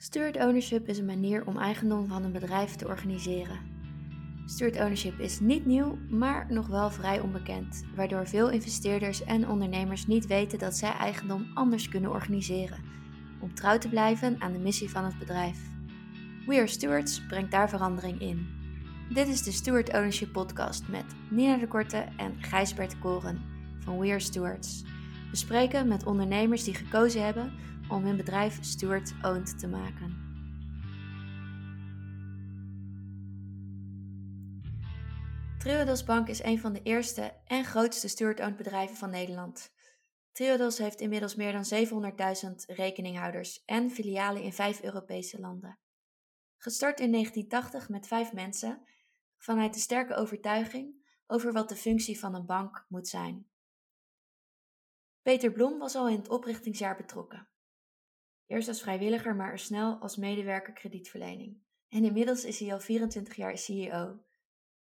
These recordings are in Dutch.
Steward ownership is een manier om eigendom van een bedrijf te organiseren. Steward ownership is niet nieuw, maar nog wel vrij onbekend, waardoor veel investeerders en ondernemers niet weten dat zij eigendom anders kunnen organiseren, om trouw te blijven aan de missie van het bedrijf. We Are Stewards brengt daar verandering in. Dit is de Steward Ownership Podcast met Nina de Korte en Gijsbert Koren van We Are Stewards. We spreken met ondernemers die gekozen hebben om hun bedrijf steward-owned te maken. Triodos Bank is een van de eerste en grootste steward-owned bedrijven van Nederland. Triodos heeft inmiddels meer dan 700.000 rekeninghouders en filialen in vijf Europese landen. Gestart in 1980 met vijf mensen, vanuit de sterke overtuiging over wat de functie van een bank moet zijn. Peter Blom was al in het oprichtingsjaar betrokken. Eerst als vrijwilliger, maar er snel als medewerker kredietverlening. En inmiddels is hij al 24 jaar CEO.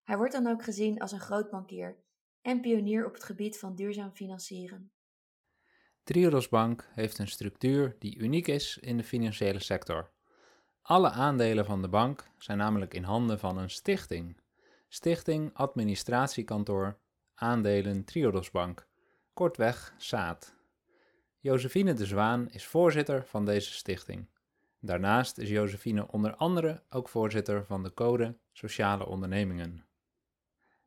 Hij wordt dan ook gezien als een groot bankier en pionier op het gebied van duurzaam financieren. Triodos Bank heeft een structuur die uniek is in de financiële sector. Alle aandelen van de bank zijn namelijk in handen van een stichting. Stichting Administratiekantoor Aandelen Triodos Bank, kortweg SAAT. Josephine de Zwaan is voorzitter van deze stichting. Daarnaast is Josephine onder andere ook voorzitter van de Code Sociale Ondernemingen.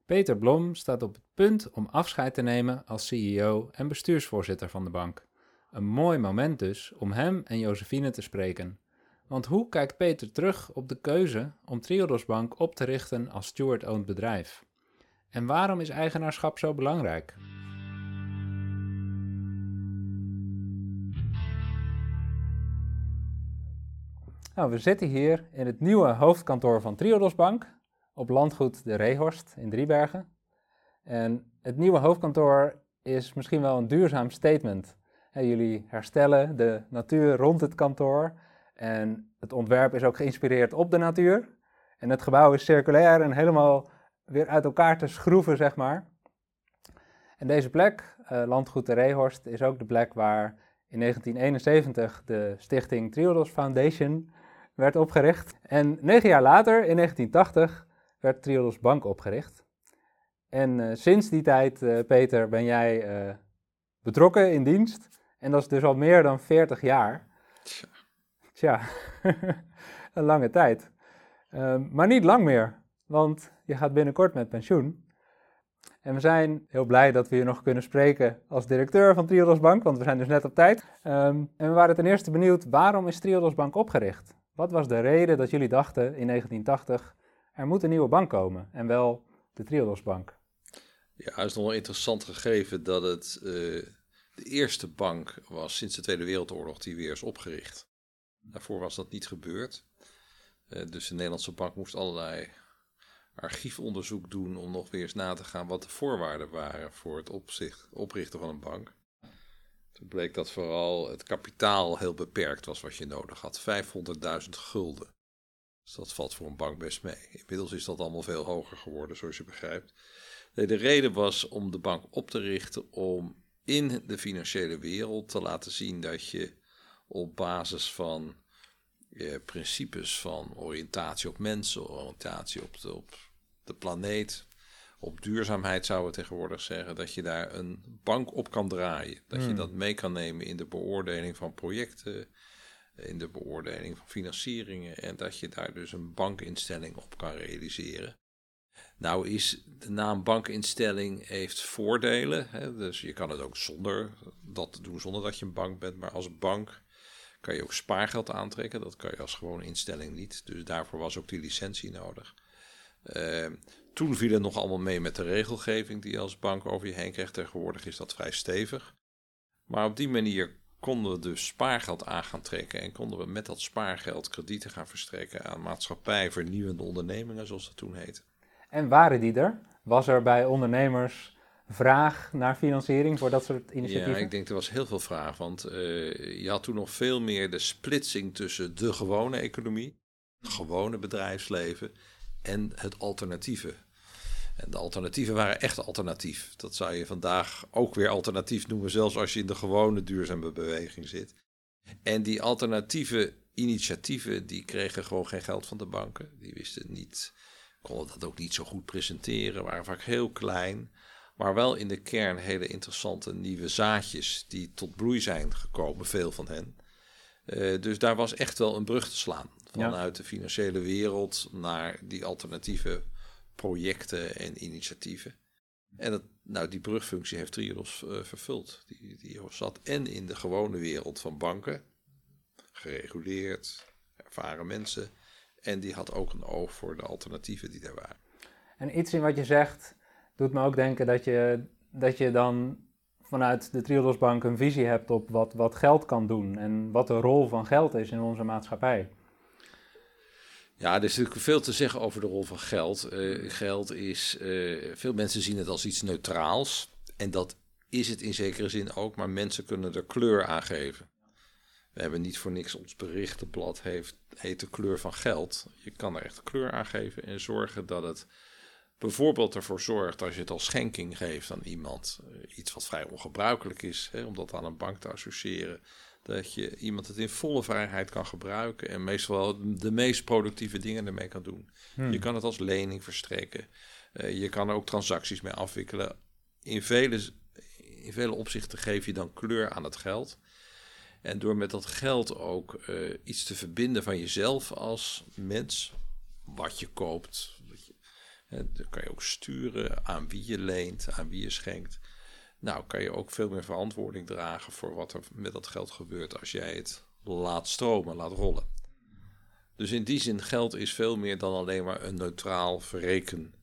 Peter Blom staat op het punt om afscheid te nemen als CEO en bestuursvoorzitter van de bank. Een mooi moment dus om hem en Josephine te spreken. Want hoe kijkt Peter terug op de keuze om Triodos Bank op te richten als steward-owned bedrijf? En waarom is eigenaarschap zo belangrijk? Nou, we zitten hier in het nieuwe hoofdkantoor van Triodos Bank op landgoed De Rehorst in Driebergen. En het nieuwe hoofdkantoor is misschien wel een duurzaam statement. jullie herstellen de natuur rond het kantoor en het ontwerp is ook geïnspireerd op de natuur. En het gebouw is circulair en helemaal weer uit elkaar te schroeven, zeg maar. En deze plek, uh, Landgoed de Rehorst, is ook de plek waar in 1971 de stichting Triodos Foundation werd opgericht. En negen jaar later, in 1980, werd Triodos Bank opgericht. En uh, sinds die tijd, uh, Peter, ben jij uh, betrokken in dienst. En dat is dus al meer dan 40 jaar. Tja, Tja. een lange tijd. Ehm, maar niet lang meer, want je gaat binnenkort met pensioen. En we zijn heel blij dat we je nog kunnen spreken als directeur van Triodos Bank, want we zijn dus net op tijd. Um, en we waren ten eerste benieuwd, waarom is Triodos Bank opgericht? Wat was de reden dat jullie dachten in 1980, er moet een nieuwe bank komen en wel de Triodos Bank? Ja, het is nog wel interessant gegeven dat het uh, de eerste bank was sinds de Tweede Wereldoorlog die weer is opgericht. Daarvoor was dat niet gebeurd. Uh, dus de Nederlandse bank moest allerlei archiefonderzoek doen om nog weer eens na te gaan wat de voorwaarden waren voor het opzicht, oprichten van een bank. Toen bleek dat vooral het kapitaal heel beperkt was wat je nodig had. 500.000 gulden. Dus dat valt voor een bank best mee. Inmiddels is dat allemaal veel hoger geworden, zoals je begrijpt. De reden was om de bank op te richten om in de financiële wereld te laten zien dat je op basis van eh, principes van oriëntatie op mensen, oriëntatie op de planeet, op duurzaamheid zouden we tegenwoordig zeggen, dat je daar een bank op kan draaien. Dat je Hmm. dat mee kan nemen in de beoordeling van projecten, in de beoordeling van financieringen en dat je daar dus een bankinstelling op kan realiseren. Nou is de naam bankinstelling heeft voordelen, hè? dus je kan het ook zonder dat te doen, zonder dat je een bank bent, maar als bank kan je ook spaargeld aantrekken. Dat kan je als gewone instelling niet. Dus daarvoor was ook die licentie nodig. Uh, toen viel het nog allemaal mee met de regelgeving die je als bank over je heen kreeg. Tegenwoordig is dat vrij stevig. Maar op die manier konden we dus spaargeld aan gaan trekken. En konden we met dat spaargeld kredieten gaan verstrekken aan maatschappij, vernieuwende ondernemingen, zoals dat toen heette. En waren die er? Was er bij ondernemers vraag naar financiering voor dat soort initiatieven? Ja, ik denk er was heel veel vraag, want uh, je had toen nog veel meer de splitsing tussen de gewone economie, het gewone bedrijfsleven en het alternatieve. En de alternatieven waren echt alternatief. Dat zou je vandaag ook weer alternatief noemen, zelfs als je in de gewone duurzame beweging zit. En die alternatieve initiatieven die kregen gewoon geen geld van de banken. Die wisten niet, konden dat ook niet zo goed presenteren, waren vaak heel klein. Maar wel in de kern hele interessante nieuwe zaadjes die tot bloei zijn gekomen, veel van hen. Uh, dus daar was echt wel een brug te slaan. Vanuit de financiële wereld naar die alternatieve projecten en initiatieven. En dat, nou, die brugfunctie heeft Triodos uh, vervuld. Die, die zat en in de gewone wereld van banken, gereguleerd, ervaren mensen. En die had ook een oog voor de alternatieven die daar waren. En iets in wat je zegt doet me ook denken dat je, dat je dan vanuit de Triodos Bank een visie hebt op wat, wat geld kan doen en wat de rol van geld is in onze maatschappij. Ja, er is natuurlijk veel te zeggen over de rol van geld. Uh, geld is, uh, veel mensen zien het als iets neutraals. En dat is het in zekere zin ook, maar mensen kunnen er kleur aan geven. We hebben niet voor niks ons berichtenblad heeft, heet de kleur van geld. Je kan er echt kleur aan geven en zorgen dat het bijvoorbeeld ervoor zorgt als je het als schenking geeft aan iemand. Uh, iets wat vrij ongebruikelijk is, hè, om dat aan een bank te associëren dat je iemand het in volle vrijheid kan gebruiken en meestal de meest productieve dingen ermee kan doen. Hmm. Je kan het als lening verstrekken. Uh, je kan er ook transacties mee afwikkelen. In vele, in vele opzichten geef je dan kleur aan het geld. En door met dat geld ook uh, iets te verbinden van jezelf als mens, wat je koopt, je, dan kan je ook sturen aan wie je leent, aan wie je schenkt. Nou, kan je ook veel meer verantwoording dragen voor wat er met dat geld gebeurt als jij het laat stromen, laat rollen. Dus in die zin, geld is veel meer dan alleen maar een neutraal verreken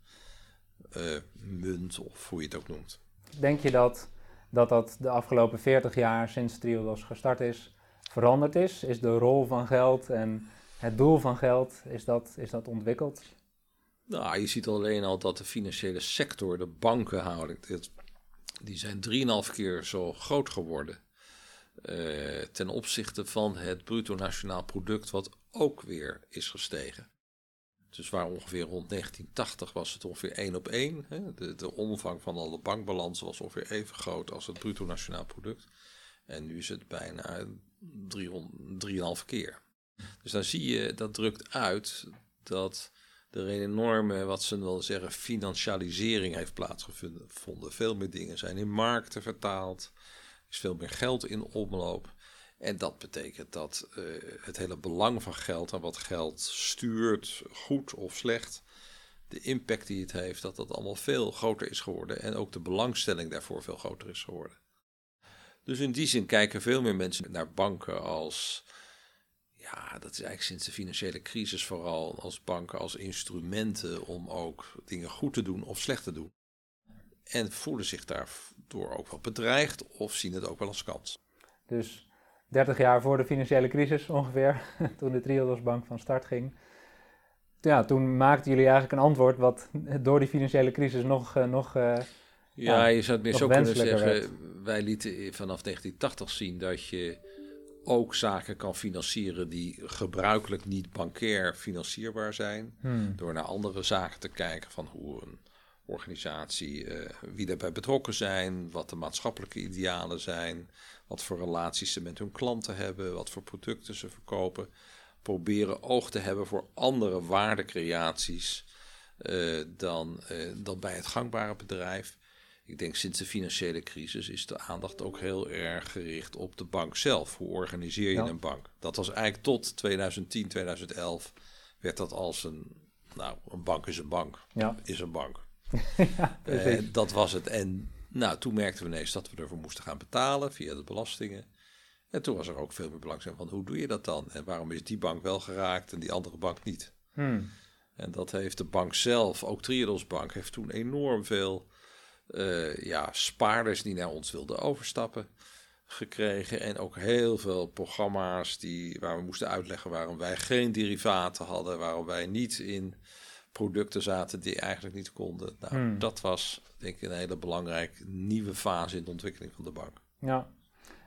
uh, munt, of hoe je het ook noemt. Denk je dat, dat dat de afgelopen 40 jaar sinds Triodos gestart is, veranderd is? Is de rol van geld en het doel van geld, is dat, is dat ontwikkeld? Nou, je ziet alleen al dat de financiële sector, de banken houden, het die zijn 3,5 keer zo groot geworden. Uh, ten opzichte van het bruto nationaal product, wat ook weer is gestegen. Dus waar ongeveer rond 1980 was het ongeveer 1 op 1. Hè? De, de, omvang van alle bankbalansen was ongeveer even groot als het bruto nationaal product. En nu is het bijna 3,5 keer. Dus dan zie je, dat drukt uit dat er een enorme, wat ze willen zeggen, financialisering heeft plaatsgevonden. Veel meer dingen zijn in markten vertaald. Er is veel meer geld in omloop. En dat betekent dat uh, het hele belang van geld en wat geld stuurt, goed of slecht, de impact die het heeft, dat dat allemaal veel groter is geworden. En ook de belangstelling daarvoor veel groter is geworden. Dus in die zin kijken veel meer mensen naar banken als ja, dat is eigenlijk sinds de financiële crisis vooral als banken als instrumenten om ook dingen goed te doen of slecht te doen. En voelen zich daardoor ook wel bedreigd of zien het ook wel als kans. Dus 30 jaar voor de financiële crisis ongeveer, toen de Triodos Bank van start ging. Ja, toen maakten jullie eigenlijk een antwoord wat door die financiële crisis nog, eh, nog uh, ja, je zou het meer zo kunnen zeggen. Wij lieten vanaf 1980 zien dat je ook zaken kan financieren die gebruikelijk niet bankair financierbaar zijn. Hmm. Door naar andere zaken te kijken van hoe een organisatie, uh, wie daarbij betrokken zijn, wat de maatschappelijke idealen zijn, wat voor relaties ze met hun klanten hebben, wat voor producten ze verkopen. Proberen oog te hebben voor andere waardecreaties uh, dan, uh, dan bij het gangbare bedrijf ik denk sinds de financiële crisis is de aandacht ook heel erg gericht op de bank zelf. Hoe organiseer je een bank? Dat was eigenlijk tot 2010, 2011 werd dat als een, nou, een bank is een bank, ja. is een bank. ja, uh, dat was het. En nou, toen merkten we ineens dat we ervoor moesten gaan betalen via de belastingen. En toen was er ook veel meer belangstelling van hoe doe je dat dan? En waarom is die bank wel geraakt en die andere bank niet? Hmm. En dat heeft de bank zelf, ook Triodos Bank, heeft toen enorm veel uh, ja, spaarders die naar ons wilden overstappen gekregen. En ook heel veel programma's die, waar we moesten uitleggen waarom wij geen derivaten hadden, waarom wij niet in producten zaten die eigenlijk niet konden. Nou, hmm. dat was denk ik een hele belangrijke nieuwe fase in de ontwikkeling van de bank. Ja.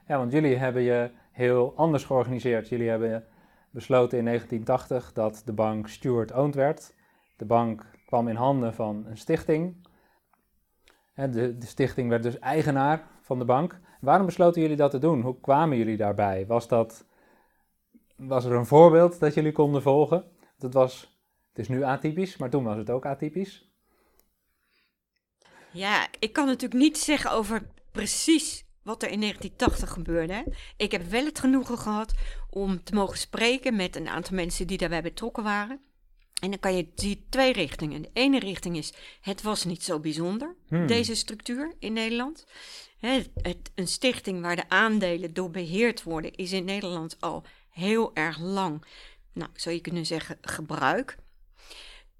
ja, want jullie hebben je heel anders georganiseerd. Jullie hebben besloten in 1980 dat de bank steward-owned werd. De bank kwam in handen van een stichting de, de, stichting werd dus eigenaar van de bank. Waarom besloten jullie dat te doen? Hoe kwamen jullie daarbij? Was dat, was er een voorbeeld dat jullie konden volgen? Dat was, het is nu atypisch, maar toen was het ook atypisch. Ja, ik kan natuurlijk niet zeggen over precies wat er in 1980 gebeurde. Ik heb wel het genoegen gehad om te mogen spreken met een aantal mensen die daarbij betrokken waren. En dan kan je die twee richtingen. De ene richting is, het was niet zo bijzonder, Hmm. deze structuur in Nederland. Het, een stichting waar de aandelen door beheerd worden, is in Nederland al heel erg lang, nou, zou je kunnen zeggen, gebruik.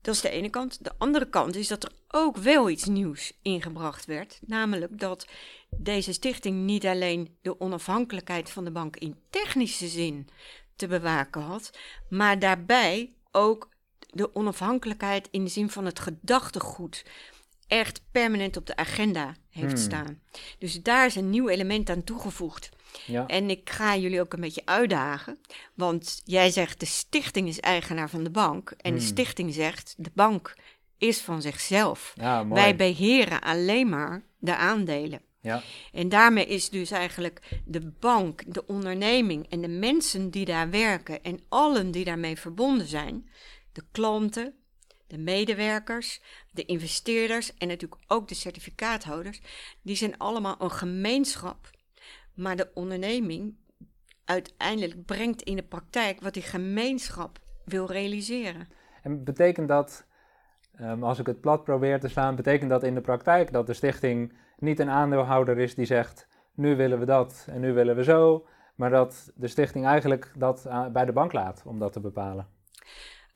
Dat is de ene kant. De andere kant is dat er ook wel iets nieuws ingebracht werd. Namelijk dat deze stichting niet alleen de onafhankelijkheid van de bank in technische zin te bewaken had, maar daarbij ook de onafhankelijkheid in de zin van het gedachtegoed echt permanent op de agenda heeft Hmm. staan. Dus daar is een nieuw element aan toegevoegd. Ja. En ik ga jullie ook een beetje uitdagen. Want jij zegt de stichting is eigenaar van de bank. En de Hmm. stichting zegt de bank is van zichzelf. Ja. Wij beheren alleen maar de aandelen. ja. En daarmee is dus eigenlijk de bank, de onderneming en de mensen die daar werken en allen die daarmee verbonden zijn, de klanten, de medewerkers, de investeerders en natuurlijk ook de certificaathouders, die zijn allemaal een gemeenschap. Maar de onderneming uiteindelijk brengt in de praktijk wat die gemeenschap wil realiseren. En betekent dat, ehm, als ik het plat probeer te slaan, betekent dat in de praktijk dat de stichting niet een aandeelhouder is die zegt, nu willen we dat en nu willen we zo, maar dat de stichting eigenlijk dat aan- bij de bank laat om dat te bepalen?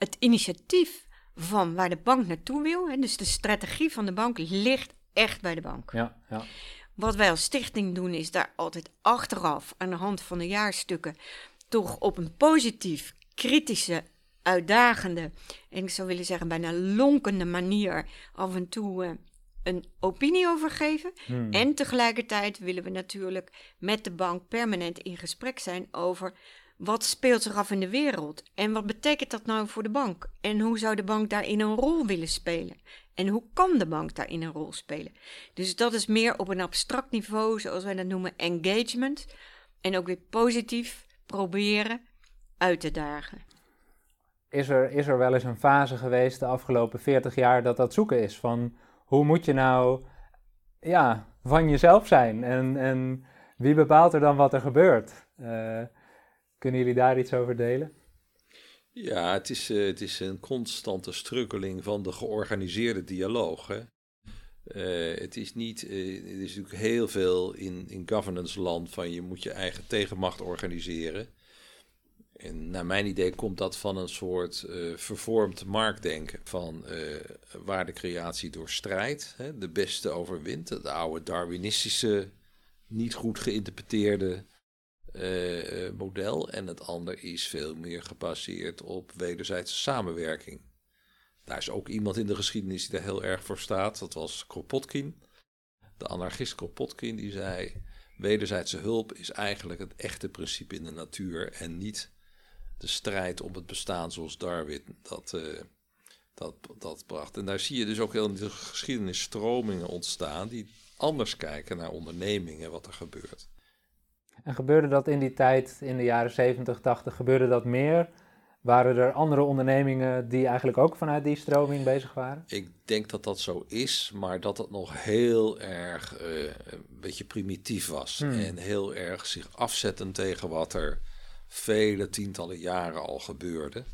Het initiatief van waar de bank naartoe wil, hè, dus de strategie van de bank, ligt echt bij de bank. Ja, ja. Wat wij als stichting doen, is daar altijd achteraf aan de hand van de jaarstukken toch op een positief, kritische, uitdagende en ik zou willen zeggen bijna lonkende manier af en toe eh, een opinie over geven. Hmm. En tegelijkertijd willen we natuurlijk met de bank permanent in gesprek zijn over wat speelt zich af in de wereld en wat betekent dat nou voor de bank en hoe zou de bank daarin een rol willen spelen en hoe kan de bank daarin een rol spelen. Dus dat is meer op een abstract niveau, zoals wij dat noemen, engagement en ook weer positief proberen uit te dagen. Is er, is er wel eens een fase geweest de afgelopen 40 jaar dat dat zoeken is van hoe moet je nou ja, van jezelf zijn en, en wie bepaalt er dan wat er gebeurt? Eh, kunnen jullie daar iets over delen? Ja, het is, eh, het is een constante struggeling van de georganiseerde dialoog. Hè? Eh, het is niet, eh, het is natuurlijk heel veel in, in governance land van je moet je eigen tegenmacht organiseren. En naar mijn idee komt dat van een soort vervormd marktdenken van waardecreatie door strijd. Hè? De beste overwint, het oude Darwinistische, niet goed geïnterpreteerde eh, eh, model. En het ander is veel meer gebaseerd op wederzijdse samenwerking. Daar is ook iemand in de geschiedenis die daar heel erg voor staat. Dat was Kropotkin. De anarchist Kropotkin die zei... wederzijdse hulp is eigenlijk het echte principe in de natuur... en niet de strijd om het bestaan zoals Darwin dat, eh, dat, dat bracht. En daar zie je dus ook heel in de geschiedenis stromingen ontstaan... die anders kijken naar ondernemingen, wat er gebeurt. En gebeurde dat in die tijd, in de jaren 70, 80, gebeurde dat meer? Waren er andere ondernemingen die eigenlijk ook vanuit die stroming bezig waren? Ik denk dat dat zo is, maar dat het nog heel erg eh, een beetje primitief was. Hmm. En heel erg zich afzetten tegen wat er vele tientallen jaren al gebeurde.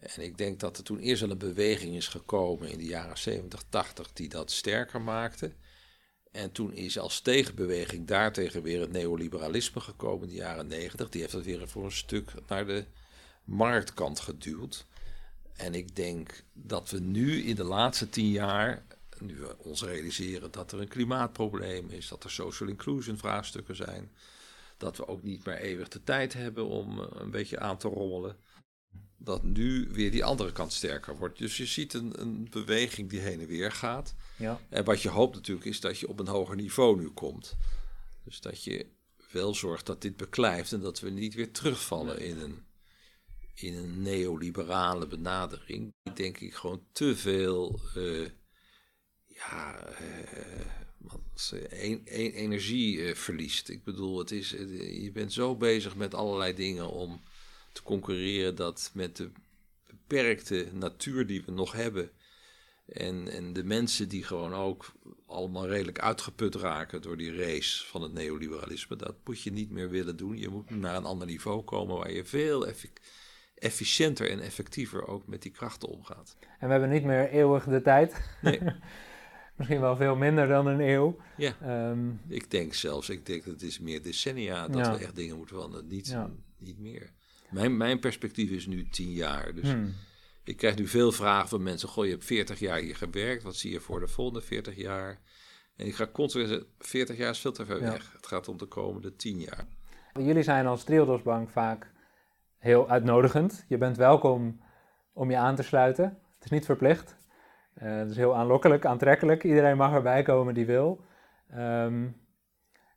En ik denk dat er toen eerst wel een beweging is gekomen in de jaren 70, 80 die dat sterker maakte. En toen is als tegenbeweging daartegen weer het neoliberalisme gekomen in de jaren 90. Die heeft dat weer voor een stuk naar de marktkant geduwd. En ik denk dat we nu in de laatste tien jaar, nu we ons realiseren dat er een klimaatprobleem is, dat er social inclusion vraagstukken zijn, dat we ook niet meer eeuwig de tijd hebben om eh, een beetje aan te rommelen, dat nu weer die andere kant sterker wordt. Dus je ziet een, een beweging die heen en weer gaat. Ja. En wat je hoopt natuurlijk is dat je op een hoger niveau nu komt. Dus dat je wel zorgt dat dit beklijft en dat we niet weer terugvallen in een, in een neoliberale benadering. Die denk ik gewoon te veel eh, ja, eh, energie eh, verliest. Ik bedoel, het is, je bent zo bezig met allerlei dingen om te concurreren dat met de beperkte natuur die we nog hebben. En, en de mensen die gewoon ook allemaal redelijk uitgeput raken door die race van het neoliberalisme. Dat moet je niet meer willen doen. Je moet naar een ander niveau komen waar je veel efficiënter en effectiever ook met die krachten omgaat. En we hebben niet meer eeuwig de tijd. Nee. Misschien wel veel minder dan een eeuw. Ja, ehm, ik denk zelfs, ik denk dat het is meer decennia dat we echt dingen moeten veranderen. Niet, niet meer. Mijn, mijn perspectief is nu tien jaar. Dus hmm. Ik krijg nu veel vragen van mensen. Goh, je hebt 40 jaar hier gewerkt. Wat zie je voor de volgende 40 jaar? En ik ga constant zeggen, 40 jaar is veel te ver weg. Het gaat om de komende 10 jaar. Jullie zijn als Triodosbank vaak heel uitnodigend. Je bent welkom om je aan te sluiten. Het is niet verplicht. Uh, het is heel aanlokkelijk, aantrekkelijk. Iedereen mag erbij komen die wil. Um,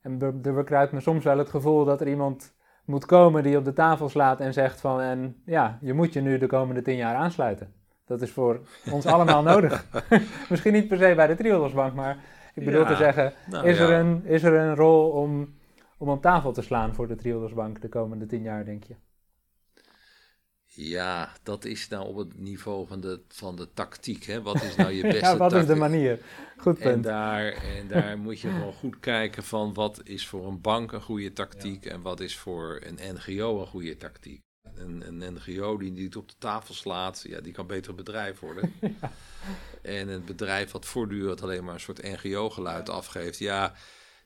en er bekruipt me soms wel het gevoel dat er iemand moet komen die op de tafel slaat en zegt van... en ja, je moet je nu de komende tien jaar aansluiten. Dat is voor ons allemaal nodig. Misschien niet per se bij de Triodosbank, maar ik bedoel te zeggen... Nou is, er een, is er een rol om, om op tafel te slaan voor de Triodosbank de komende tien jaar, denk je? Ja, dat is nou op het niveau van de, van de tactiek. Hè? Wat is nou je beste ja, wat is de manier? Goed punt. En daar, en daar moet je gewoon goed kijken van wat is voor een bank een goede tactiek en wat is voor een NGO een goede tactiek. Een, een NGO die niet op de tafel slaat, ja, die kan beter een bedrijf worden. En een bedrijf wat voortdurend alleen maar een soort NGO-geluid afgeeft, ja,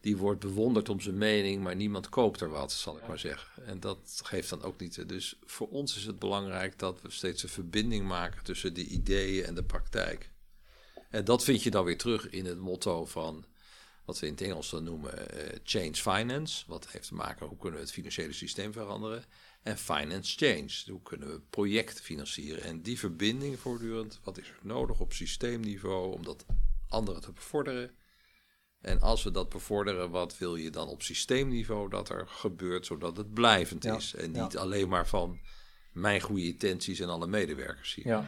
die wordt bewonderd om zijn mening, maar niemand koopt er wat, zal ik maar zeggen. En dat geeft dan ook niet. Dus voor ons is het belangrijk dat we steeds een verbinding maken tussen de ideeën en de praktijk. En dat vind je dan weer terug in het motto van wat we in het Engels dan noemen uh, change finance. Wat heeft te maken hoe kunnen we het financiële systeem veranderen. En finance change. Hoe kunnen we projecten financieren. En die verbinding voortdurend, wat is er nodig op systeemniveau om dat anderen te bevorderen. En als we dat bevorderen, wat wil je dan op systeemniveau dat er gebeurt, zodat het blijvend is. En niet alleen maar van mijn goede intenties en alle medewerkers hier. Ja.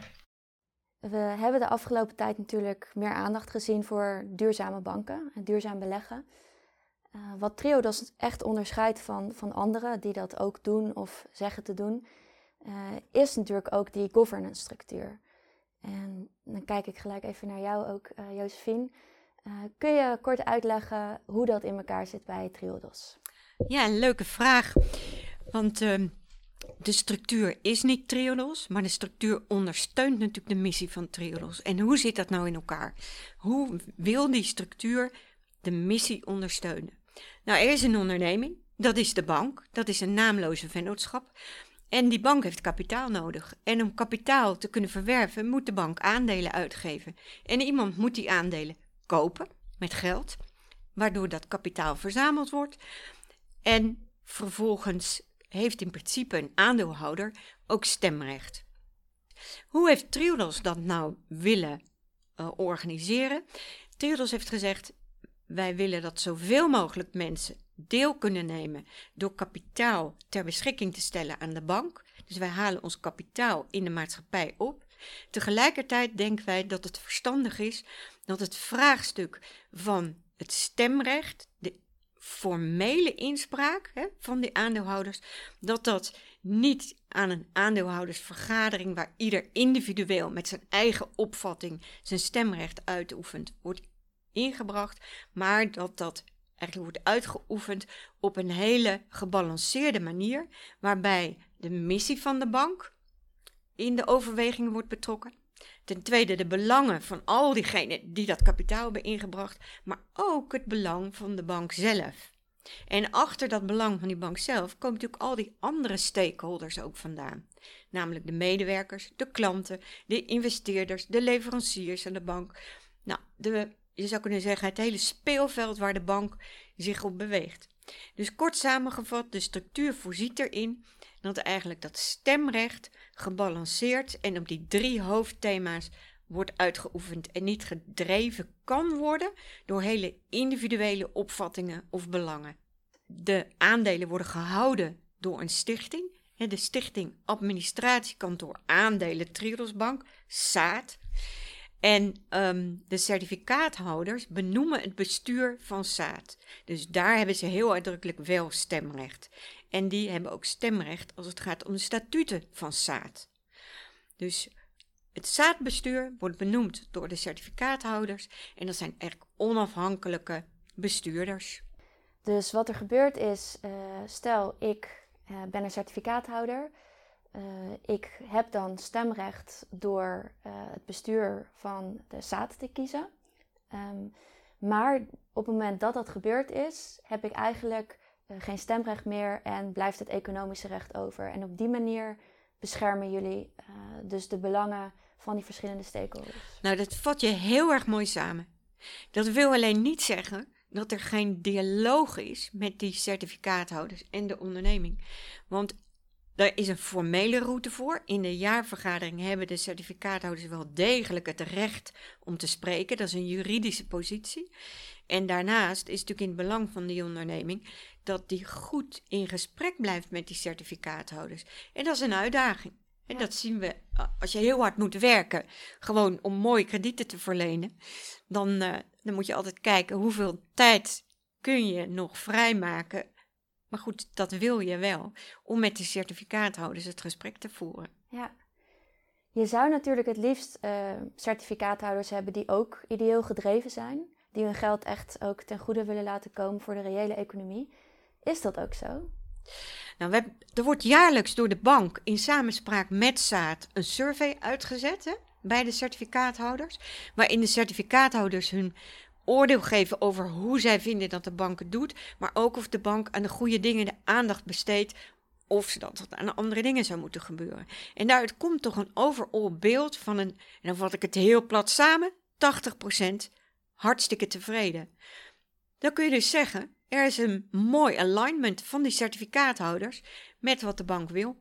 We hebben de afgelopen tijd natuurlijk meer aandacht gezien voor duurzame banken en duurzaam beleggen. Uh, wat Triodos echt onderscheidt van, van anderen die dat ook doen of zeggen te doen, uh, is natuurlijk ook die governance structuur. En dan kijk ik gelijk even naar jou ook, uh, Josephine. Uh, kun je kort uitleggen hoe dat in elkaar zit bij Triodos? Ja, een leuke vraag. Want uh, de structuur is niet Triodos, maar de structuur ondersteunt natuurlijk de missie van Triodos. En hoe zit dat nou in elkaar? Hoe wil die structuur de missie ondersteunen? Nou, er is een onderneming, dat is de bank, dat is een naamloze vennootschap. En die bank heeft kapitaal nodig. En om kapitaal te kunnen verwerven, moet de bank aandelen uitgeven. En iemand moet die aandelen kopen met geld, waardoor dat kapitaal verzameld wordt. En vervolgens heeft in principe een aandeelhouder ook stemrecht. Hoe heeft Triodos dat nou willen uh, organiseren? Triodos heeft gezegd: wij willen dat zoveel mogelijk mensen deel kunnen nemen door kapitaal ter beschikking te stellen aan de bank. Dus wij halen ons kapitaal in de maatschappij op. Tegelijkertijd denken wij dat het verstandig is dat het vraagstuk van het stemrecht, de formele inspraak hè, van die aandeelhouders, dat dat niet aan een aandeelhoudersvergadering waar ieder individueel met zijn eigen opvatting zijn stemrecht uitoefent, wordt ingebracht, maar dat dat eigenlijk wordt uitgeoefend op een hele gebalanceerde manier, waarbij de missie van de bank in de overwegingen wordt betrokken. Ten tweede de belangen van al diegenen die dat kapitaal hebben ingebracht, maar ook het belang van de bank zelf. En achter dat belang van die bank zelf komen natuurlijk al die andere stakeholders ook vandaan. Namelijk de medewerkers, de klanten, de investeerders, de leveranciers aan de bank. Nou, de, je zou kunnen zeggen het hele speelveld waar de bank zich op beweegt. Dus kort samengevat, de structuur voorziet erin dat eigenlijk dat stemrecht gebalanceerd en op die drie hoofdthema's wordt uitgeoefend en niet gedreven kan worden door hele individuele opvattingen of belangen. De aandelen worden gehouden door een stichting, de Stichting Administratiekantoor Aandelen Triodosbank, SAAT. En um, de certificaathouders benoemen het bestuur van SAAT. Dus daar hebben ze heel uitdrukkelijk wel stemrecht. En die hebben ook stemrecht als het gaat om de statuten van SAAT. Dus het zaadbestuur wordt benoemd door de certificaathouders en dat zijn echt onafhankelijke bestuurders. Dus wat er gebeurt is, uh, stel ik uh, ben een certificaathouder. Uh, ik heb dan stemrecht door het bestuur van de zaad te kiezen. Um, maar op het moment dat dat gebeurd is, heb ik eigenlijk geen stemrecht meer en blijft het economische recht over. En op die manier beschermen jullie dus de belangen van die verschillende stakeholders. Nou, dat vat je heel erg mooi samen. Dat wil alleen niet zeggen dat er geen dialoog is met die certificaathouders en de onderneming. Want er is een formele route voor. In de jaarvergadering hebben de certificaathouders wel degelijk het recht om te spreken. Dat is een juridische positie. En daarnaast is het natuurlijk in het belang van die onderneming dat die goed in gesprek blijft met die certificaathouders. En dat is een uitdaging. En dat zien we als je heel hard moet werken, gewoon om mooie kredieten te verlenen. Dan, uh, dan moet je altijd kijken hoeveel tijd kun je nog vrijmaken. Maar goed, dat wil je wel, om met de certificaathouders het gesprek te voeren. Ja. Je zou natuurlijk het liefst uh, certificaathouders hebben die ook ideeel gedreven zijn, die hun geld echt ook ten goede willen laten komen voor de reële economie. Is dat ook zo? Nou, we er wordt jaarlijks door de bank in samenspraak met Zaad een survey uitgezet hè, bij de certificaathouders, waarin de certificaathouders hun oordeel geven over hoe zij vinden dat de bank het doet, maar ook of de bank aan de goede dingen de aandacht besteedt of ze dat aan andere dingen zou moeten gebeuren. En daaruit komt toch een overall beeld van een, en dan vat ik het heel plat samen, 80% hartstikke tevreden. Dan kun je dus zeggen, er is een mooi alignment van die certificaathouders met wat de bank wil.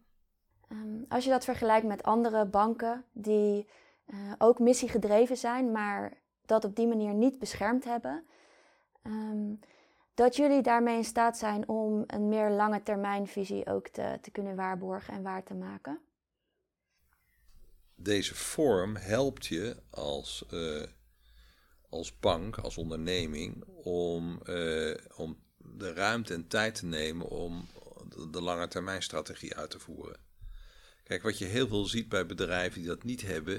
Um, als je dat vergelijkt met andere banken die uh, ook missiegedreven zijn, maar dat op die manier niet beschermd hebben, um, dat jullie daarmee in staat zijn om een meer lange termijnvisie ook te, te kunnen waarborgen en waar te maken? Deze vorm helpt je als, uh, als bank, als onderneming, om, uh, om de ruimte en tijd te nemen om de, lange termijn strategie uit te voeren. Kijk, wat je heel veel ziet bij bedrijven die dat niet hebben,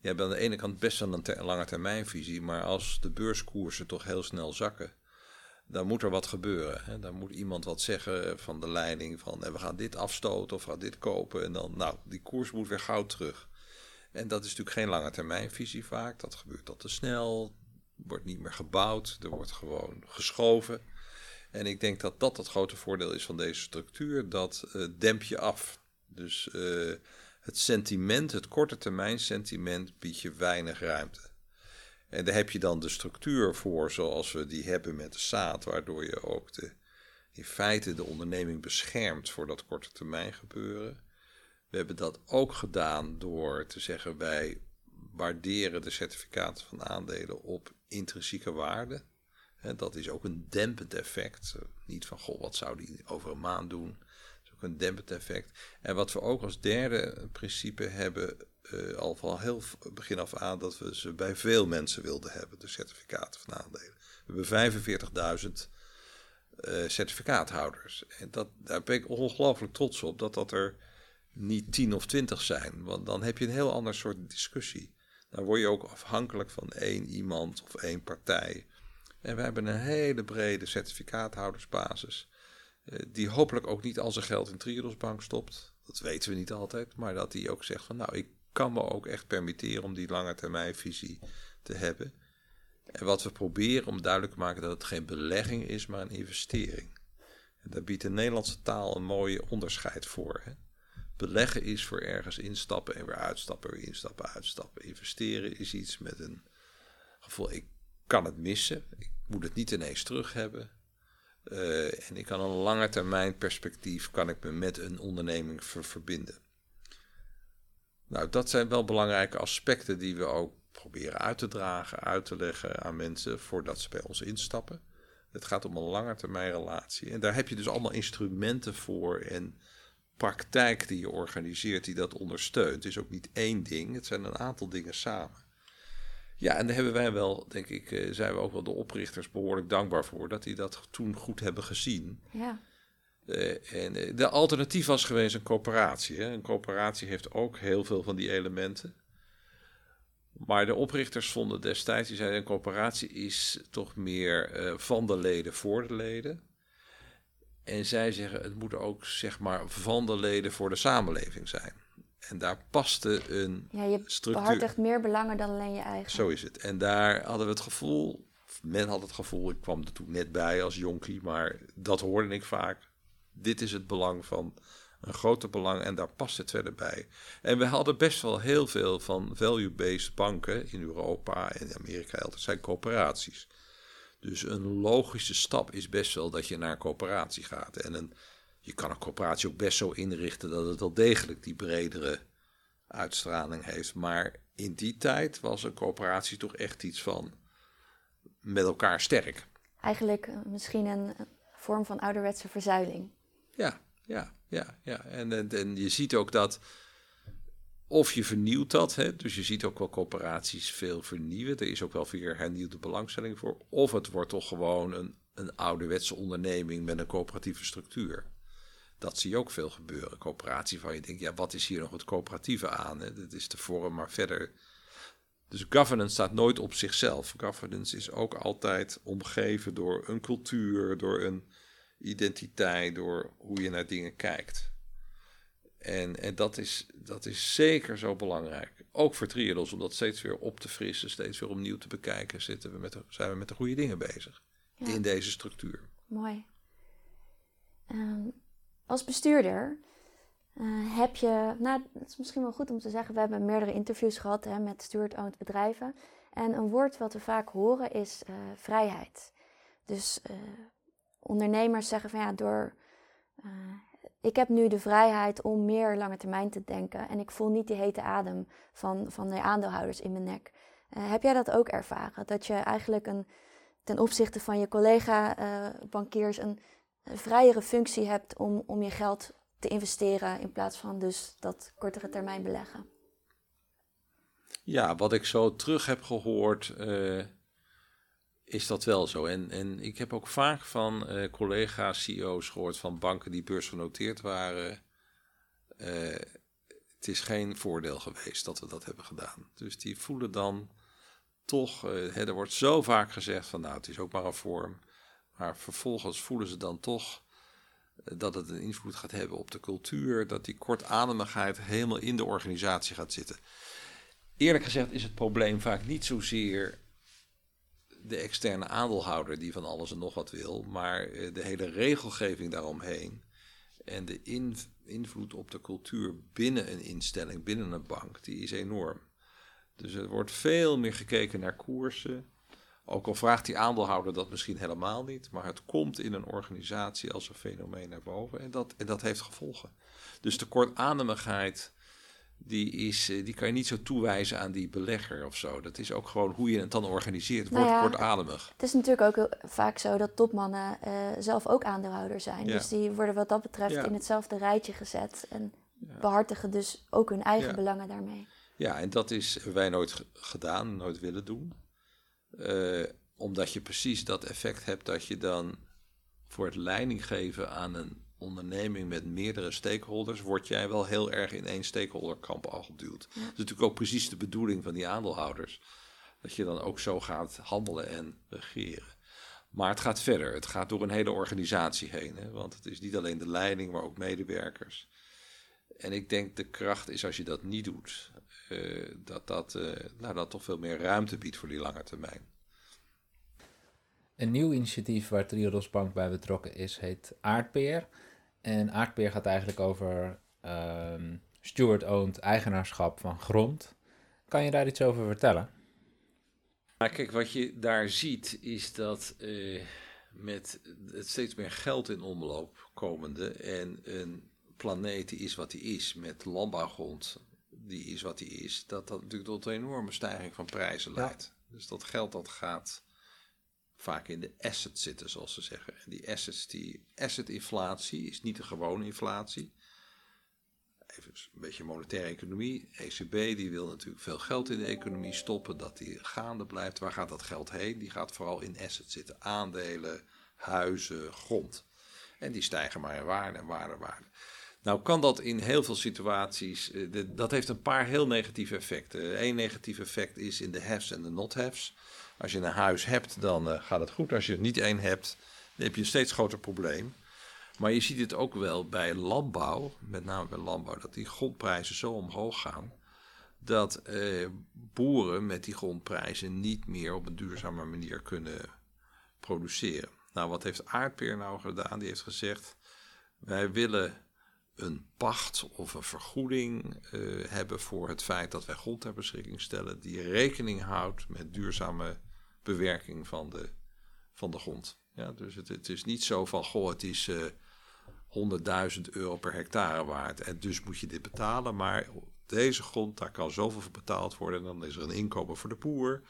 je hebt aan de ene kant best wel een ter, lange termijnvisie, maar als de beurskoersen toch heel snel zakken, dan moet er wat gebeuren. Hè? Dan moet iemand wat zeggen van de leiding van we gaan dit afstoten of we gaan dit kopen en dan, nou, die koers moet weer gauw terug. En dat is natuurlijk geen lange termijnvisie vaak, dat gebeurt al te snel, wordt niet meer gebouwd, er wordt gewoon geschoven. En ik denk dat dat het grote voordeel is van deze structuur. Dat uh, demp je af. Dus uh, het sentiment, het korte termijn sentiment, biedt je weinig ruimte. En daar heb je dan de structuur voor zoals we die hebben met de SAAD, waardoor je ook de, in feite de onderneming beschermt voor dat korte termijn gebeuren. We hebben dat ook gedaan door te zeggen wij waarderen de certificaten van aandelen op intrinsieke waarde dat is ook een dempend effect. Niet van, goh, wat zou die over een maand doen? Dat is ook een dempend effect. En wat we ook als derde principe hebben, uh, al van heel begin af aan, dat we ze bij veel mensen wilden hebben, de certificaten van aandelen. We hebben 45.000 uh, certificaathouders. En dat, daar ben ik ongelooflijk trots op, dat dat er niet 10 of 20 zijn. Want dan heb je een heel ander soort discussie. Dan word je ook afhankelijk van één iemand of één partij en we hebben een hele brede certificaathoudersbasis. Uh, die hopelijk ook niet al zijn geld in Triodos Bank stopt. Dat weten we niet altijd. Maar dat die ook zegt van nou, ik kan me ook echt permitteren om die lange termijnvisie te hebben. En wat we proberen om duidelijk te maken dat het geen belegging is, maar een investering. En daar biedt de Nederlandse taal een mooie onderscheid voor. Hè? Beleggen is voor ergens instappen en weer uitstappen, weer instappen, uitstappen. Investeren is iets met een gevoel, ik kan het missen. Ik moet het niet ineens terug hebben. Uh, en ik kan een lange termijn perspectief kan ik me met een onderneming ver verbinden. Nou, dat zijn wel belangrijke aspecten die we ook proberen uit te dragen, uit te leggen aan mensen voordat ze bij ons instappen. Het gaat om een lange termijn relatie. En daar heb je dus allemaal instrumenten voor en praktijk die je organiseert die dat ondersteunt. Het is ook niet één ding, het zijn een aantal dingen samen. Ja, en daar hebben wij wel, denk ik, uh, zijn we ook wel de oprichters behoorlijk dankbaar voor dat die dat toen goed hebben gezien. Ja. Uh, en uh, de alternatief was geweest een coöperatie. Hè. Een coöperatie heeft ook heel veel van die elementen. Maar de oprichters vonden destijds, die zeiden een coöperatie is toch meer uh, van de leden voor de leden. En zij zeggen het moet ook zeg maar van de leden voor de samenleving zijn. En daar paste een ja, je structuur. behartigt meer belangen dan alleen je eigen. Zo is het. En daar hadden we het gevoel, men had het gevoel, ik kwam er toen net bij als jonkie, maar dat hoorde ik vaak. Dit is het belang van een groter belang en daar past het verder bij. En we hadden best wel heel veel van value-based banken in Europa en in Amerika, dat zijn coöperaties. Dus een logische stap is best wel dat je naar een coöperatie gaat. En een, je kan een coöperatie ook best zo inrichten dat het wel degelijk die bredere uitstraling heeft. Maar in die tijd was een coöperatie toch echt iets van met elkaar sterk. Eigenlijk eh, misschien een vorm van ouderwetse verzuiling. Ja, ja, ja, ja. En, en, en je ziet ook dat of je vernieuwt dat, hè? dus je ziet ook wel coöperaties veel vernieuwen. Er is ook wel weer hernieuwde belangstelling voor. Of het wordt toch gewoon een, een ouderwetse onderneming met een coöperatieve structuur. Dat zie je ook veel gebeuren. Coöperatie van je denkt, ja, wat is hier nog het coöperatieve aan? Dat is de vorm, maar verder. Dus governance staat nooit op zichzelf. Governance is ook altijd omgeven door een cultuur, door een identiteit, door hoe je naar dingen kijkt. En, en dat, is, dat is zeker zo belangrijk. Ook voor Triodos, om dat steeds weer op te frissen, steeds weer opnieuw te bekijken, zitten we met de, zijn we met de goede dingen bezig Ja. in deze structuur. Mooi. Ehm, als bestuurder eh, heb je, nou, het is misschien wel goed om te zeggen, we hebben meerdere interviews gehad hè, met steward-owned bedrijven. En een woord wat we vaak horen is eh, vrijheid. Dus eh, ondernemers zeggen van ja, door, ik heb nu de vrijheid om meer lange termijn te denken en ik voel niet die hete adem van, van de aandeelhouders in mijn nek. Eh, heb jij dat ook ervaren? Dat je eigenlijk een, ten opzichte van je collega-bankiers een, een vrijere functie hebt om, om je geld te investeren in plaats van dus dat kortere termijn beleggen? Ja, wat ik zo terug heb gehoord, eh, is dat wel zo. En, en ik heb ook vaak van eh, collega's, CEO's gehoord van banken die beursgenoteerd waren. eh, het is geen voordeel geweest dat we dat hebben gedaan. Dus die voelen dan toch, eh, hè, er wordt zo vaak gezegd van nou, het is ook maar een vorm. Maar vervolgens voelen ze dan toch dat het een invloed gaat hebben op de cultuur, dat die kortademigheid helemaal in de organisatie gaat zitten. Eerlijk gezegd is het probleem vaak niet zozeer de externe aandeelhouder die van alles en nog wat wil, maar eh, de hele regelgeving daaromheen en de in- invloed op de cultuur binnen een instelling, binnen een bank, die is enorm. Dus er wordt veel meer gekeken naar koersen. Ook al vraagt die aandeelhouder dat misschien helemaal niet, maar het komt in een organisatie als een fenomeen naar boven en dat, en dat heeft gevolgen. Dus de kortademigheid, die, is, eh, die kan je niet zo toewijzen aan die belegger of zo. Dat is ook gewoon hoe je het dan organiseert, Nou wordt ja, kortademig. Het is natuurlijk ook heel vaak zo dat topmannen eh, zelf ook aandeelhouder zijn. Ja. Dus die worden wat dat betreft Ja. in hetzelfde rijtje gezet. En behartigen dus ook hun eigen belangen daarmee. Ja, en dat is wij nooit ge- gedaan, nooit willen doen. Eh, omdat je precies dat effect hebt dat je dan voor het leiding geven aan een onderneming met meerdere stakeholders, word jij wel heel erg in één stakeholderkamp al geduwd. Dat is natuurlijk ook precies de bedoeling van die aandeelhouders. Dat je dan ook zo gaat handelen en regeren. Maar het gaat verder. Het gaat door een hele organisatie heen. Hè? Want het is niet alleen de leiding, maar ook medewerkers. En ik denk de kracht is als je dat niet doet, eh, dat dat, eh, nou, dat toch veel meer ruimte biedt voor die lange termijn. Een nieuw initiatief waar Triodos Bank bij betrokken is, heet Aardpeer. En Aardpeer gaat eigenlijk over ehm steward-owned eigenaarschap van grond. Kan je daar iets over vertellen? Maar kijk, wat je daar ziet is dat eh, met het steeds meer geld in omloop komende en een planeet die is wat die is, met landbouwgrond die is wat die is, dat dat natuurlijk tot een enorme stijging van prijzen leidt. Dus dat geld dat gaat vaak in de assets zitten, zoals ze zeggen. En die assets, die asset-inflatie is niet de gewone inflatie. Even een beetje monetaire economie. ECB die wil natuurlijk veel geld in de economie stoppen, dat die gaande blijft. Waar gaat dat geld heen? Die gaat vooral in assets zitten. Aandelen, huizen, grond. En die stijgen maar in waarde en waarde waarde. Nou kan dat in heel veel situaties, eh, dat heeft een paar heel negatieve effecten. Eén negatief effect is in de haves en de not-haves. Als je een huis hebt, dan eh, gaat het goed. Als je er niet één hebt, dan heb je een steeds groter probleem. Maar je ziet het ook wel bij landbouw, met name bij landbouw, dat die grondprijzen zo omhoog gaan. Dat eh, boeren met die grondprijzen niet meer op een duurzame manier kunnen produceren. Nou, wat heeft Aardpeer nou gedaan? Die heeft gezegd: wij willen een pacht of een vergoeding eh, hebben voor het feit dat wij grond ter beschikking stellen die rekening houdt met duurzame bewerking van de, van de grond. Ja, dus het, het is niet zo van, goh, het is eh 100.000 euro per hectare waard en dus moet je dit betalen, maar deze grond, daar kan zoveel voor betaald worden en dan is er een inkomen voor de boer.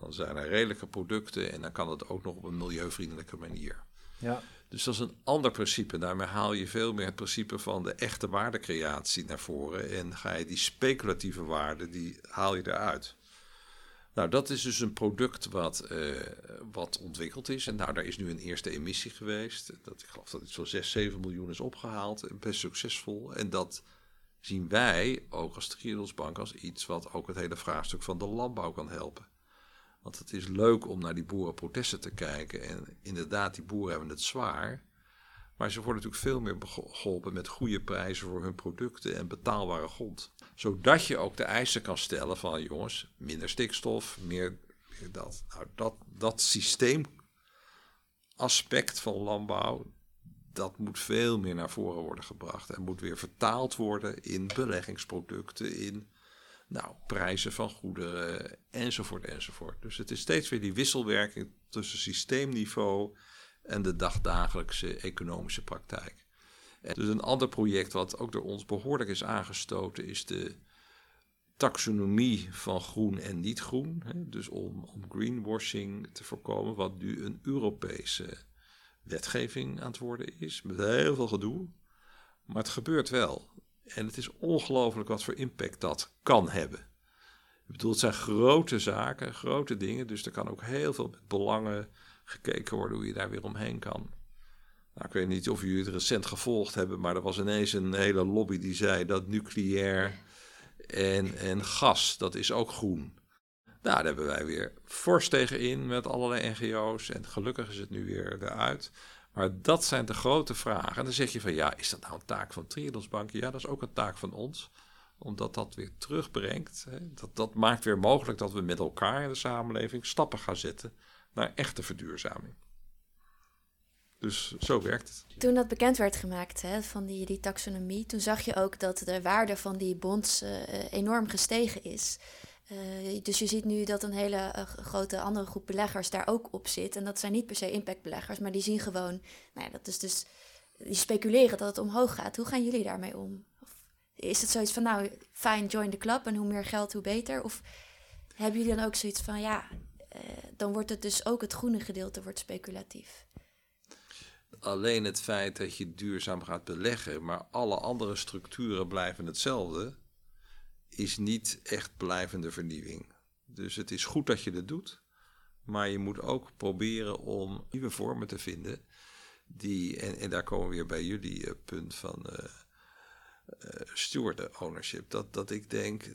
Dan zijn er redelijke producten en dan kan het ook nog op een milieuvriendelijke manier. Ja, Dus dat is een ander principe. Daarmee haal je veel meer het principe van de echte waardecreatie naar voren. En ga je die speculatieve waarde, die haal je eruit. Nou, dat is dus een product wat, eh, wat ontwikkeld is. En nou, daar is nu een eerste emissie geweest. Dat, ik geloof dat het zo'n 6, 7 miljoen is opgehaald. Best succesvol. En dat zien wij ook als Triodosbank als iets wat ook het hele vraagstuk van de landbouw kan helpen. Want het is leuk om naar die boerenprotesten te kijken. En inderdaad, die boeren hebben het zwaar. Maar ze worden natuurlijk veel meer geholpen met goede prijzen voor hun producten en betaalbare grond. Zodat je ook de eisen kan stellen van jongens, minder stikstof, meer, meer dat. Nou, dat, dat systeemaspect van landbouw, dat moet veel meer naar voren worden gebracht. En moet weer vertaald worden in beleggingsproducten, in nou, prijzen van goederen, enzovoort, enzovoort. Dus het is steeds weer die wisselwerking tussen systeemniveau en de dagdagelijkse economische praktijk. Dus een ander project wat ook door ons behoorlijk is aangestoten is de taxonomie van groen en niet groen. Hè? Dus om, om greenwashing te voorkomen, wat nu een Europese wetgeving aan het worden is, met heel veel gedoe. Maar het gebeurt wel. En het is ongelooflijk wat voor impact dat kan hebben. Ik bedoel, het zijn grote zaken, grote dingen. Dus er kan ook heel veel met belangen gekeken worden hoe je daar weer omheen kan. Nou, ik weet niet of jullie het recent gevolgd hebben, maar er was ineens een hele lobby die zei dat nucleair en, en gas, dat is ook groen. Nou, daar hebben wij weer fors tegen in met allerlei NGO's en gelukkig is het nu weer eruit. Maar dat zijn de grote vragen. En dan zeg je van ja, is dat nou een taak van Triodosbanken? Ja, dat is ook een taak van ons. Omdat dat weer terugbrengt. Hè? Dat, dat maakt weer mogelijk dat we met elkaar in de samenleving stappen gaan zetten naar echte verduurzaming. Dus zo werkt het. Toen dat bekend werd gemaakt hè, van die, die taxonomie, toen zag je ook dat de waarde van die bonds eh, enorm gestegen is. Uh, dus je ziet nu dat een hele grote andere groep beleggers daar ook op zit. En dat zijn niet per se impactbeleggers, maar die zien gewoon, nou ja, dat is dus, die speculeren dat het omhoog gaat. Hoe gaan jullie daarmee om? Of is het zoiets van, nou, fine, join the club en hoe meer geld, hoe beter? Of hebben jullie dan ook zoiets van, ja, dan wordt het dus ook het groene gedeelte wordt speculatief? Alleen het feit dat je duurzaam gaat beleggen, maar alle andere structuren blijven hetzelfde, is niet echt blijvende vernieuwing. Dus het is goed dat je dat doet, maar je moet ook proberen om nieuwe vormen te vinden. Die, en, en daar komen we weer bij jullie uh, punt van uh, uh, steward ownership. Dat, dat ik denk,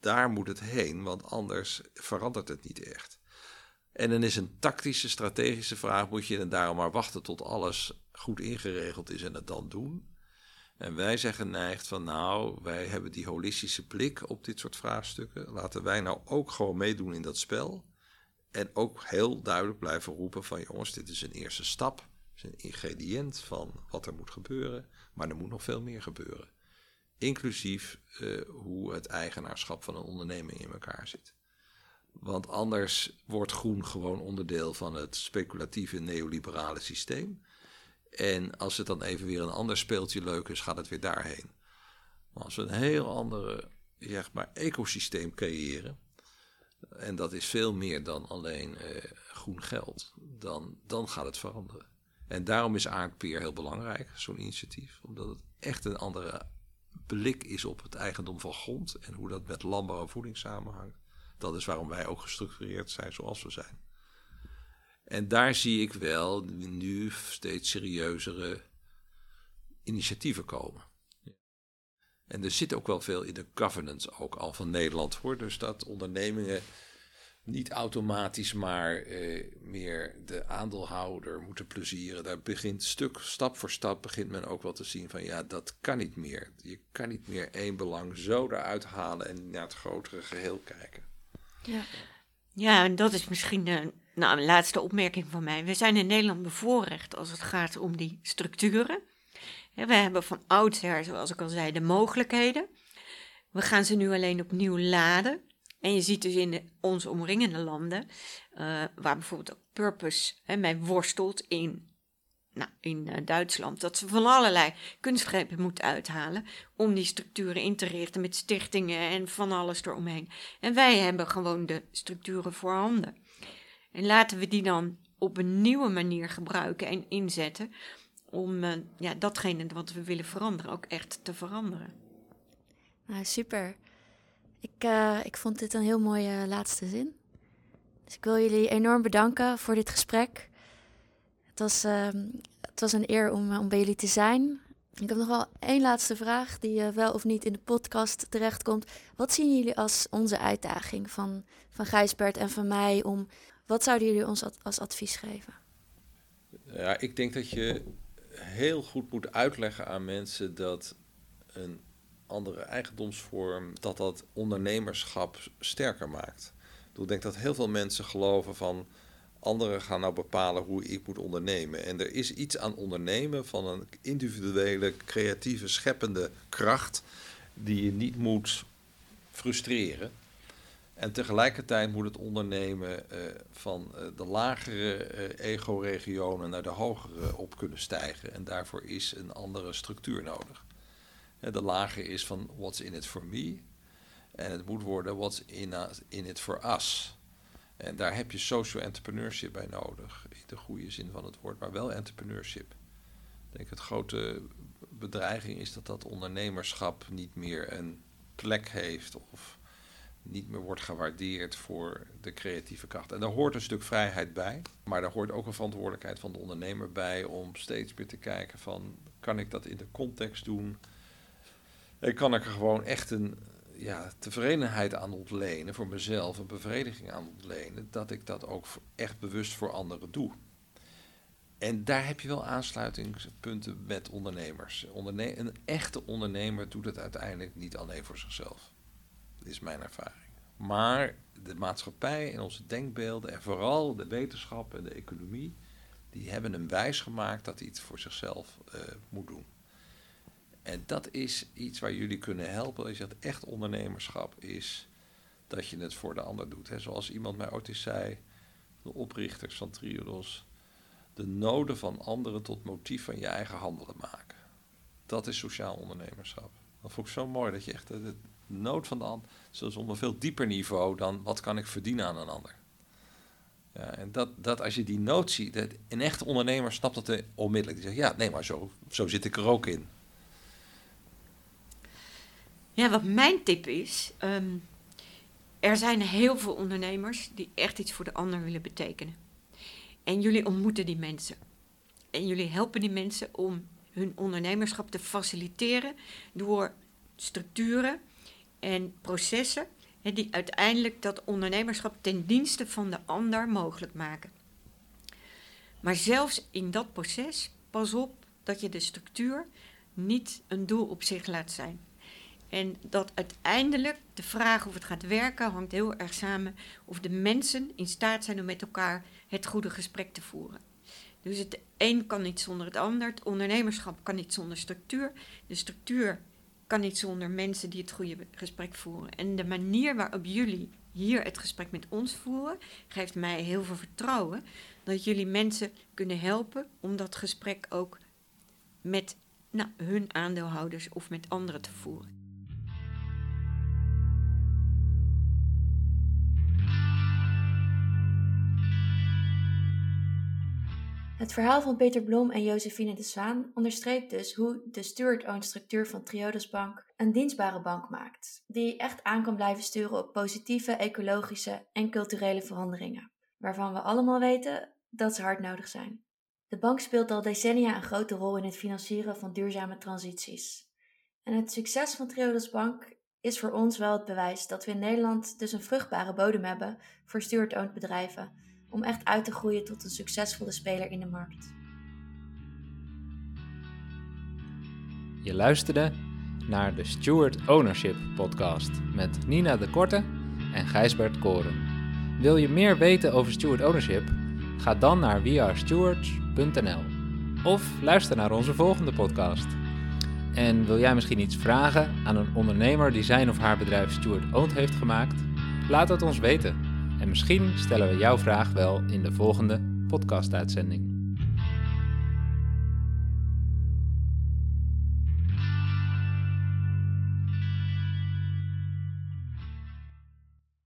daar moet het heen, want anders verandert het niet echt. En dan is een tactische, strategische vraag: moet je dan daarom maar wachten tot alles goed ingeregeld is en het dan doen? En wij zijn geneigd van, nou, wij hebben die holistische blik op dit soort vraagstukken. Laten wij nou ook gewoon meedoen in dat spel. En ook heel duidelijk blijven roepen van, jongens, dit is een eerste stap. Het is een ingrediënt van wat er moet gebeuren. Maar er moet nog veel meer gebeuren. Inclusief uh, hoe het eigenaarschap van een onderneming in elkaar zit. Want anders wordt groen gewoon onderdeel van het speculatieve neoliberale systeem. En als het dan even weer een ander speeltje leuk is, gaat het weer daarheen. Maar als we een heel andere zeg maar, ecosysteem creëren, en dat is veel meer dan alleen eh, groen geld, dan, dan gaat het veranderen. En daarom is Aardpeer heel belangrijk, zo'n initiatief, omdat het echt een andere blik is op het eigendom van grond en hoe dat met landbouw en voeding samenhangt. Dat is waarom wij ook gestructureerd zijn zoals we zijn. En daar zie ik wel nu steeds serieuzere initiatieven komen. En er zit ook wel veel in de governance ook al van Nederland hoor. Dus dat ondernemingen niet automatisch maar eh, meer de aandeelhouder moeten plezieren. Daar begint stuk, stap voor stap begint men ook wel te zien van ja, dat kan niet meer. Je kan niet meer één belang zo eruit halen en naar het grotere geheel kijken. Ja, ja en dat is misschien de, nou, een laatste opmerking van mij. We zijn in Nederland bevoorrecht als het gaat om die structuren. We hebben van oudsher, zoals ik al zei, de mogelijkheden. We gaan ze nu alleen opnieuw laden. En je ziet dus in onze omringende landen, uh, waar bijvoorbeeld ook Purpose hè, mee worstelt in, nou, in uh, Duitsland, dat ze van allerlei kunstgrepen moeten uithalen om die structuren in te richten met stichtingen en van alles eromheen. En wij hebben gewoon de structuren voorhanden. En laten we die dan op een nieuwe manier gebruiken en inzetten om uh, ja, datgene wat we willen veranderen ook echt te veranderen. Nou, super. Ik, uh, ik vond dit een heel mooie laatste zin. Dus ik wil jullie enorm bedanken voor dit gesprek. Het was, uh, het was een eer om, om bij jullie te zijn. Ik heb nog wel één laatste vraag die uh, wel of niet in de podcast terechtkomt. Wat zien jullie als onze uitdaging van, van Gijsbert en van mij? Om, wat zouden jullie ons als advies geven? Ja, ik denk dat je heel goed moet uitleggen aan mensen dat een andere eigendomsvorm, dat dat ondernemerschap sterker maakt. Ik denk dat heel veel mensen geloven van anderen gaan nou bepalen hoe ik moet ondernemen. En er is iets aan ondernemen van een individuele, creatieve, scheppende kracht die je niet moet frustreren. En tegelijkertijd moet het ondernemen uh, van uh, de lagere uh, ego-regionen naar de hogere op kunnen stijgen. En daarvoor is een andere structuur nodig. De lage is van what's in it for me. En het moet worden what's in, in it for us. En daar heb je social entrepreneurship bij nodig. In de goede zin van het woord, maar wel entrepreneurship. Ik denk het grote bedreiging is dat dat ondernemerschap niet meer een plek heeft of niet meer wordt gewaardeerd voor de creatieve kracht. En daar hoort een stuk vrijheid bij, maar daar hoort ook een verantwoordelijkheid van de ondernemer bij om steeds meer te kijken van kan ik dat in de context doen? Ik kan ik er gewoon echt een ja, tevredenheid aan ontlenen voor mezelf, een bevrediging aan ontlenen, dat ik dat ook echt bewust voor anderen doe. En daar heb je wel aansluitingspunten met ondernemers. Onderne een echte ondernemer doet het uiteindelijk niet alleen voor zichzelf. Dat is mijn ervaring. Maar de maatschappij en onze denkbeelden en vooral de wetenschap en de economie, die hebben hem wijs gemaakt dat hij iets voor zichzelf uh, moet doen. En dat is iets waar jullie kunnen helpen. Je dat echt ondernemerschap is, dat je het voor de ander doet. He, zoals iemand mij ooit eens zei, de oprichters van Triodos, de noden van anderen tot motief van je eigen handelen maken. Dat is sociaal ondernemerschap. Dat vond ik zo mooi, dat je echt de, nood van de ander, zoals op een veel dieper niveau dan wat kan ik verdienen aan een ander. Ja, en dat, dat als je die nood ziet, dat een echte ondernemer snapt dat onmiddellijk. Die zegt, ja, nee, maar zo, zo zit ik er ook in. Ja, wat mijn tip is, um, er zijn heel veel ondernemers die echt iets voor de ander willen betekenen. En jullie ontmoeten die mensen. En jullie helpen die mensen om hun ondernemerschap te faciliteren door structuren en processen die uiteindelijk dat ondernemerschap ten dienste van de ander mogelijk maken. Maar zelfs in dat proces, pas op dat je de structuur niet een doel op zich laat zijn. En dat uiteindelijk de vraag of het gaat werken hangt heel erg samen of de mensen in staat zijn om met elkaar het goede gesprek te voeren. Dus het een kan niet zonder het ander. Het ondernemerschap kan niet zonder structuur. De structuur kan niet zonder mensen die het goede gesprek voeren. En de manier waarop jullie hier het gesprek met ons voeren, geeft mij heel veel vertrouwen dat jullie mensen kunnen helpen om dat gesprek ook met nou, hun aandeelhouders of met anderen te voeren. Het verhaal van Peter Blom en Josephine de Zwaan onderstreept dus hoe de steward-owned structuur van Triodos Bank een dienstbare bank maakt, die echt aan kan blijven sturen op positieve ecologische en culturele veranderingen, waarvan we allemaal weten dat ze hard nodig zijn. De bank speelt al decennia een grote rol in het financieren van duurzame transities. En het succes van Triodos Bank is voor ons wel het bewijs dat we in Nederland dus een vruchtbare bodem hebben voor steward-owned bedrijven om echt uit te groeien tot een succesvolle speler in de markt. Je luisterde naar de Steward Ownership podcast met Nina de Korte en Gijsbert Koren. Wil je meer weten over steward ownership? Ga dan naar wearestewards.nl of luister naar onze volgende podcast. En wil jij misschien iets vragen aan een ondernemer die zijn of haar bedrijf steward owned heeft gemaakt? Laat het ons weten. En misschien stellen we jouw vraag wel in de volgende podcast-uitzending.